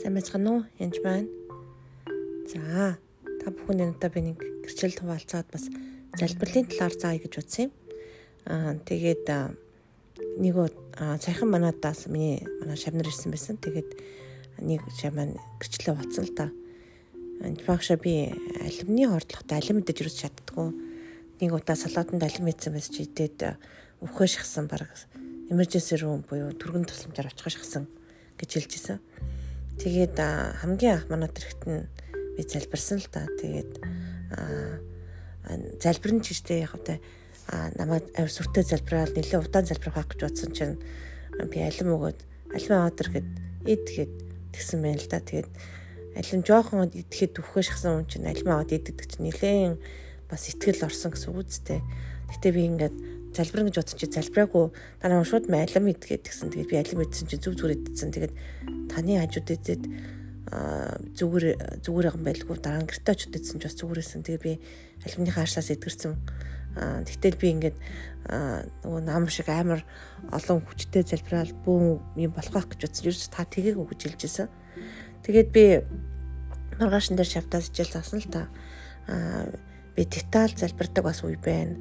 Сайн байцгаана уу? Янж байна. За, та бүхэн одоо би нэг гэрчлэл хуваалцаад бас залбирлын талаар заая гэж утсан юм. Аа тэгээд нэг цайхан манадаас миний манай шавнар ирсэн байсан. Тэгээд нэг шавман гэрчлэл хуваалцсан л та. Анчбагша би алимны хордлоготой алим мэдэж юус чаддгүй. Нэг удаа салаатанд алим мэдсэн чи идээд өвхөө шахсан баг emergency room буюу түргэн тусламжаар очих шахсан гэж хэлжсэн. Тэгээд хамгийн анх манай тэрэгт нь би залбирсан л та. Тэгээд залбирэн ч гэжтэй яг одоо намайг авир сүртэй залбираад нэлээд удаан залбирах гэж бодсон чинь би алим өгөөд алим аваад ирэхэд ид гэд тэгсэн байна л да. Тэгээд алим жоохон идэхэд өвхөө шахсан хүн чинь алим аваад иддэг чинь нэлээд бас ихтгэл орсон гэсэн үгтэй. Гэтэ би ингээд залбирэн гэж бодсон чи залбираагүй та намайг шууд алим идгээд гэсэн. Тэгээд би алим идсэн чи зүг зүгээр идсэн. Тэгээд таны хажууд идээд зүгээр зүгээр юм байлгүй дараа нь гэртээ очиж идсэн ч бас зүгээрсэн. Тэгээд би алимны хаашлаас идгэрсэн. Тэгтэл би ингээд нөгөө нам шиг амар олон хүчтэй залбираал бүүн юм болох байх гэж бодсон. Юу ч та тгийг өгж хэлжсэн. Тэгээд би маргаашин дээр шавтаас ижил засан л та. Би деталь залбирдаг бас үе байна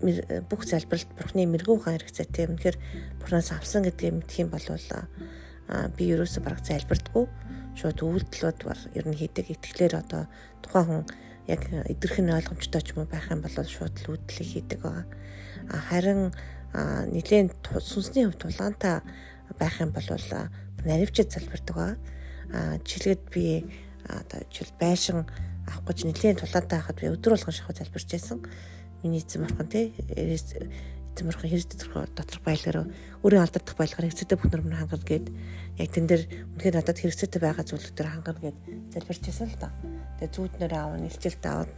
бүх залбиралт бурхны мэрэгүү хаан хэрэгцээтэй юм. Тэгэхээр бурхнаас авсан гэдгийг мэдэх юм бол би ерөөсө бараг залбирдаггүй. Шууд үйлдэлүүд бар ер нь хийдэг. Итгэлээр одоо тухайн хүн яг идэрх нь ойлгомжтой ч юм уу байх юм бол шууд л үйлдэлийг хийдэг байгаа. Харин нэгэн сүнсний хувьд тулаантай байх юм бол наривчд залбирдаг байгаа. Жишээлбэл би одоо жишээл байшин авах гэж нэгэн тулаантай хахад би өдөр болгон шахав залбирч байсан миний эзэн бурхан тий эзэн бурхан хэрэг доторх баялгаар өөрөө алдагдах баялгаар хэрэгцээтэй бүх нөрмөр хангана гэд яг тэн дээр үнэхээр надад хэрэгцээтэй байгаа зүйлүүдээр хангана гэд залбирчээсэн л та. Тэгээ зүүднээр аав нэлжилт аваад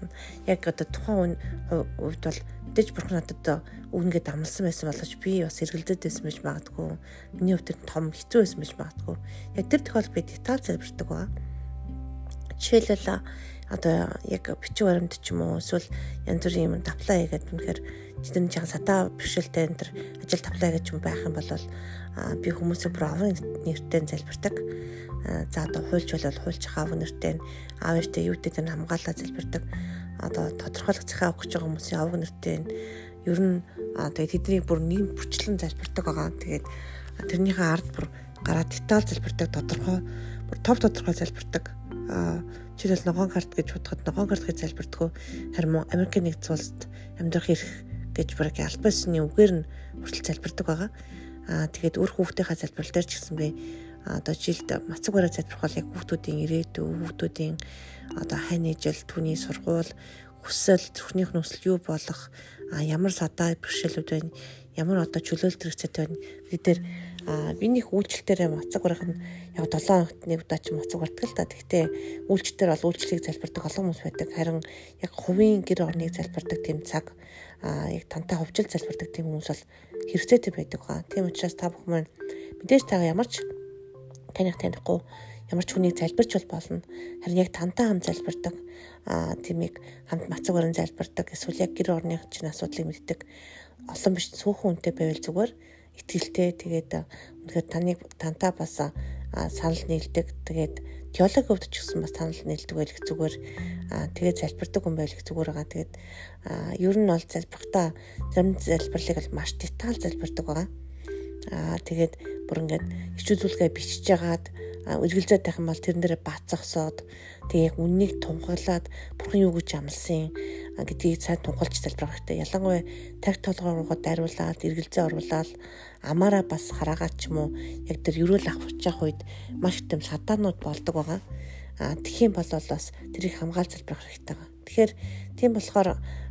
яг одоо тухайн үед бол дэж бурхан надад үүнгээд амлсан байсан боловч би бас эргэлзээд байсан байж магадгүй. Миний хувьд том хэцүү байсан байж магадгүй. Яг тэр тохиолдолд би деталь залбирдаг ба. Жишээлбэл одоо яг бичиг баримт ч юм уу эсвэл янз бүрийн юм таплаа хийгээд үнэхээр тэр нь жаахан сатаа бэрхшээлтэй энэ төр ажил таплаа гэж юм байх юм бол би хүмүүсээ бүр аврын нэртэй залбирдаг. За одоо хуульч бол хуульч аав нэртэй аав нэртэй юу гэдэг нь хамгаалаа залбирдаг. Одоо тодорхойлох захиа авах гэж байгаа хүмүүсийн аав нэртэй ер нь тэгээд тэднийг бүр нэм бүрчлэн залбирдаг байгаа. Тэгээд тэрнийхээ ард бүр гараа деталь залбирдаг тодорхой бүр тов тодорхой залбирдаг жишээл ногоон карт гэж бодоход ногоон карт гэж залбирдгөө харин Америкийн нэгдсэн улсад амьдрах эрх гэж бүр албан ёсны үгээр нь хүртэл залбирдаг байгаа. Аа тэгээд өөр хүүхдийнхаа залбирал дээр ч гэсэн би одоо жилд мацаг бараа залбирх бол яг хүүхдүүдийн ирээдүй, хүүхдүүдийн одоо хайны жил, түүний сургууль, хүсэл, зүрхнийх нөхцөл юу болох, ямар садаа бэрхшээлүүд байна, ямар одоо чөлөөлт хэрэгцээтэй байна. Бид дээр би нэг үйлчлэлтээр мацаг барах нь яг 7 хоногт нэг удаа ч мацаг бардаг л та. Гэхдээ үйлчлэлтээр бол үйлчлэлийг залбирдаг олон хүмүүс байдаг. Харин яг хувийн гэр орныг залбирдаг тийм цаг яг тантай ховжил залбирдаг тийм хүмүүс бол хэрэгцээтэй байдаг ба. Тийм учраас та бүхэн мэдээж та ямар ч таних танихгүй ямар ч хүнийг залбирч бол болно. Харин яг тантай хам залбирдаг аа тиймийг хамт мацаг баран залбирдаг эсвэл яг гэр орны чинь асуудлыг мэддэг олон биш цөөхөн үнтэй байвал зүгээр итгэлтэй. Тэгээд үнэхээр таныг тантай бас санал нийлдэг. Тэгээд теологийн хувьд ч гэсэн бас санал нийлдэг байх зүгээр тэгээд залбирдаг хүн байх зүгээр байгаа. Тэгээд ер нь бол залбирхтаа зарим залбирлыг бол маш деталь залбирдаг байгаа. Аа тэгээд бүр ингээд хичүүлүүлгээ бичиж жагаад үргэлжлээд байх юм бол тэрэн дээр бацсахсоод тэгээ яг үннийг тунхаглаад бурхан юу гэж амласан гэдгийг сайн тунхалж залбирах хэрэгтэй. Ялангуяа тагт толгоороо дайруулаад эргэлзээ оруулаад амаараа бас хараагаад ч юм уу яг тэр ерөөл авах явах үед маш их тэм садаанууд болдог байгаа. А тэгхийн бол бас тэрийг хамгаалж залбирах хэрэгтэй байгаа. Тэгэхээр тийм болохоор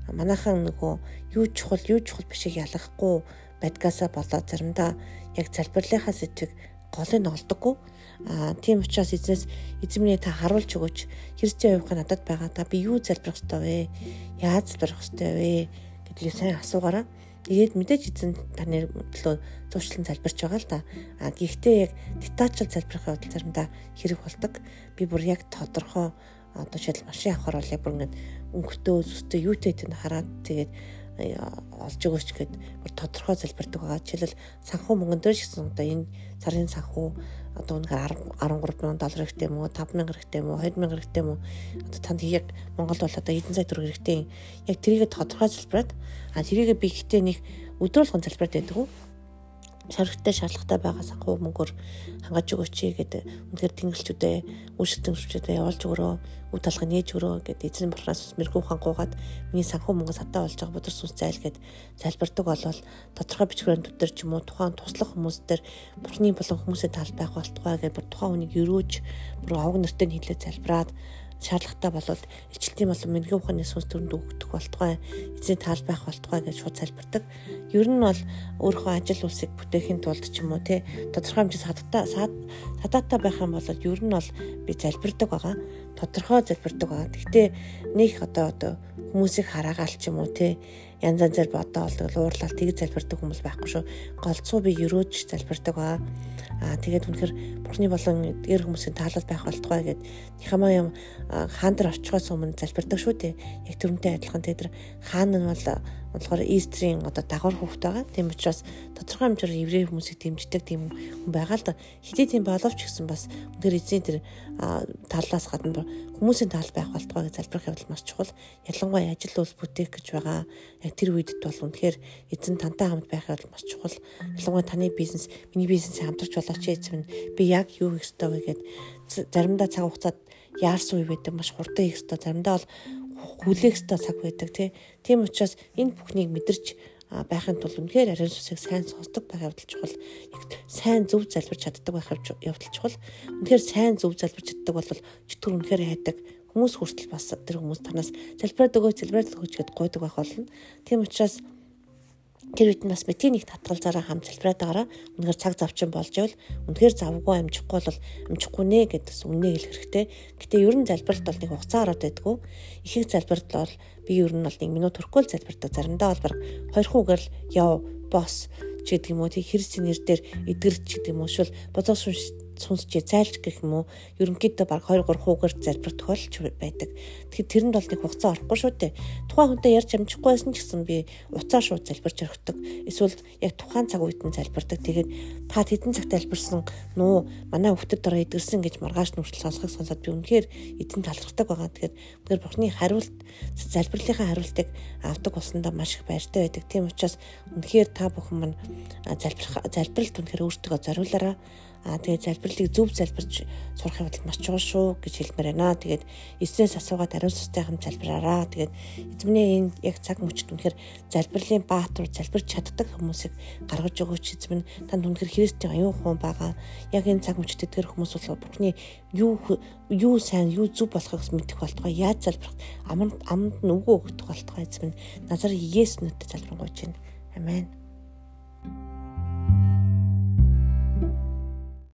манайхан нөгөө юу чухал юу чухал бишийг ялгахгүй байдгаасаа болоод заримдаа яг залбирлынхаа сэдвийг голыг олдоггүй. Тийм учраас эзнээс эзэмний та харуулж өгөөч. Христийн хувьд надад байгаа та би юу залбирах ёстой вэ? Яаж залбирах ёстой вэ гэдгийг сайн асуугаараа. Тэгээд мэдээж эзэн таны төлөө зуршлан залбирч байгаа л да. А гэхдээ яг детачл залбирахын хувьд заримдаа хэрэг болдог. Би бүр яг тодорхой одоо шил машин авахар бол яг бүр ингэ өнгөтэй өстэй юутэй тэнд хараад тэгээд олж өгөөч гэд бүр тодорхой залбирдаг байгаа. Жишээлбэл санхүү мөнгөн дээр шигсэн одоо энэ сарын санхүү одоо үнэхээр 13 мянган доллар хэрэгтэй юм уу 5 мянга хэрэгтэй юм уу 2 мянга хэрэгтэй юм уу? Одоо танд яг Монголд бол одоо эдэн сая төгрөг хэрэгтэй. Яг тэрийг тодорхой залбираад а тэрийг би гэхдээ нэг өдрөөлгөн залбираад байдаг шаргтай шаардлагатай байгаа санхүү мөнгөөр хангаж өгөөч гэдэг үнэхээр тэнгэлчүүдээ үйлчлэг тэнгэлчүүдээ явуулж өгөрөө үе талга нээж өгөрөө гэдэг эзэн бурханаас мэрэгүү хангуугаад миний санхүү мөнгө сатаа болж байгаа бодөр сүнс зайл гэд залбирдаг болвол тодорхой бичгээрэн төдөр ч юм уу тухайн туслах хүмүүс дээр бурхны болон хүмүүсийн тал байх болтугай бүр тухайн хүнийг өрөөж бүр овг нэртэй нийлээ залбираад шаардлагатай болвол ижилтийн болон мэнгийн ухааны сүнс төрөнд өгдөх болтугай эзний таал байх болтугай гэж шууд залбирдаг. Ер нь бол өөрийнхөө ажил үйлсийг бүтээхийн тулд ч юм уу те тодорхой хэмжээ садтай садаатай байх юм бол ер нь бол би залбирдаг байгаа. Тодорхой залбирдаг байгаа. Гэхдээ нэг одоо одоо хүмүүсийг хараагаал ч юм уу те янз янзаар бодоо олдог уурлал тэгж залбирдаг хүмүүс байхгүй шүү. Голцоо би өрөөж залбирдаг байгаа. Аа тэгээд үнэхэр бурхны болон гэр хүмүүсийн таалал байх болтугай гэд Нихамаа юм хаан дээр очихоос өмнө залбирдаг шүү дээ. Яг тэрнтэй адилхан тэр хаан нь бол болохоор Истрийн одоо дагвар хүүхд байгаа. Тийм учраас тодорхой хэмжээр еврей хүмүүсийг дэмждэг тийм хүн байгаа л да. Хэдий тийм боловч гэсэн бас тэр эзэн тэр талаас гадна хүмүүсийн тал байх болтгой гэж залбирах явдал маш чухал. Ялангуяа ажил үйлс бүтээх гэж байгаа. Яг тэр үед бол үнэхээр эзэн тантай хамт байх явдал маш чухал. Ялангуяа таны бизнес, миний бизнесийг хамтарч болооч эзэн би яг юу хийх ёстой вэ гэд заримдаа цаг хугацаад яарсан үе байдаг маш хурдан хийх ёстой. Заримдаа бол хүлээх ёстой цаг байдаг тий. Тийм учраас энэ бүхнийг мэдэрч байхын тулд үнэхээр ариун сүсийг сайн сонсдог байх явдал чухал. Яг сайн зөв залбирч чаддаг байх явдал чухал. Үнэхээр сайн зөв залбирч чаддаг бол чөтгөр үнэхээр хайдаг хүмүүс хүртэл бас тэр хүмүүс танаас залбираад өгөө залбираад өгөөч гэд гуйдаг байх болно. Тийм учраас тэр үед нь бас битгий нэг татгалзаараа хамт залбираад байгаараа үнэхээр цаг завчин болж ивэл үнэхээр завгүй амжихгүй бол амжихгүй нэ гэдэгс үнэ хэлэх хэрэгтэй. Гэтэ ер нь залбиралт бол нэг хугацаа ороод байдгүй. Их их залбиралт бол би ер нь бол 1 минут хүрэхгүй л залбирдаг. Заримдаа бол баг 2 хүүгээр яв бос ч гэдэг юм уу тий христийн нэрээр эдгэрч гэдэг юм уу шул бозоос сонсч зайлж гэх юм уу ерөнхийдөө баг 2 3 хуугаар залбирх тохиолдож байдаг. Тэгэхээр тэрэнд бол нэг хугацаа орохгүй шүү дээ. Тухайн хүнтэй ярьж амжихгүй байсан ч гэсэн би уцаа шууд залбирч орхидог. Эсвэл яг тухайн цаг үед нь залбирдаг. Тэгээд та хэдэн цагт залбирсан нуу манай хөвгөд дараа эдгэрсэн гэж маргааш нүртэл сонсохыг сонсоод би үнэхээр эзэн талархдаг байгаа. Тэгэхээр үнээр бурхны хариулт залбирлынхаа хариултыг авдаг болсондоо маш их баяртай байдаг. Тийм учраас үнэхээр та бүхэн маань залбирх залбиралт үнэхээр өөртөө зориулаараа Аа тэгээд залбирлыг зөв залбирч сурах явдал маш чухал шүү гэж хэлмээр байна. Тэгээд эзнээс асуугаад ариун сүстэй хамт залбираараа. Тэгээд эзэмнээ энэ яг цаг мөчт үнэхээр залбирлын баатар залбирч чаддаг хүмүүсийг гаргаж өгөөч эзэм нь танд үнэхээр Христийн аюун хуун байгаа. Яг энэ цаг мөчт тэр хүмүүс бол Бурхны юу юу сайн юу зөв болохыг мэдэх болтугай яаж залбирах аманд аманд нь үгөө өгөх болтугай эзэм нь назар Есүс нүдтэй залбирanгуйч байна. Амен.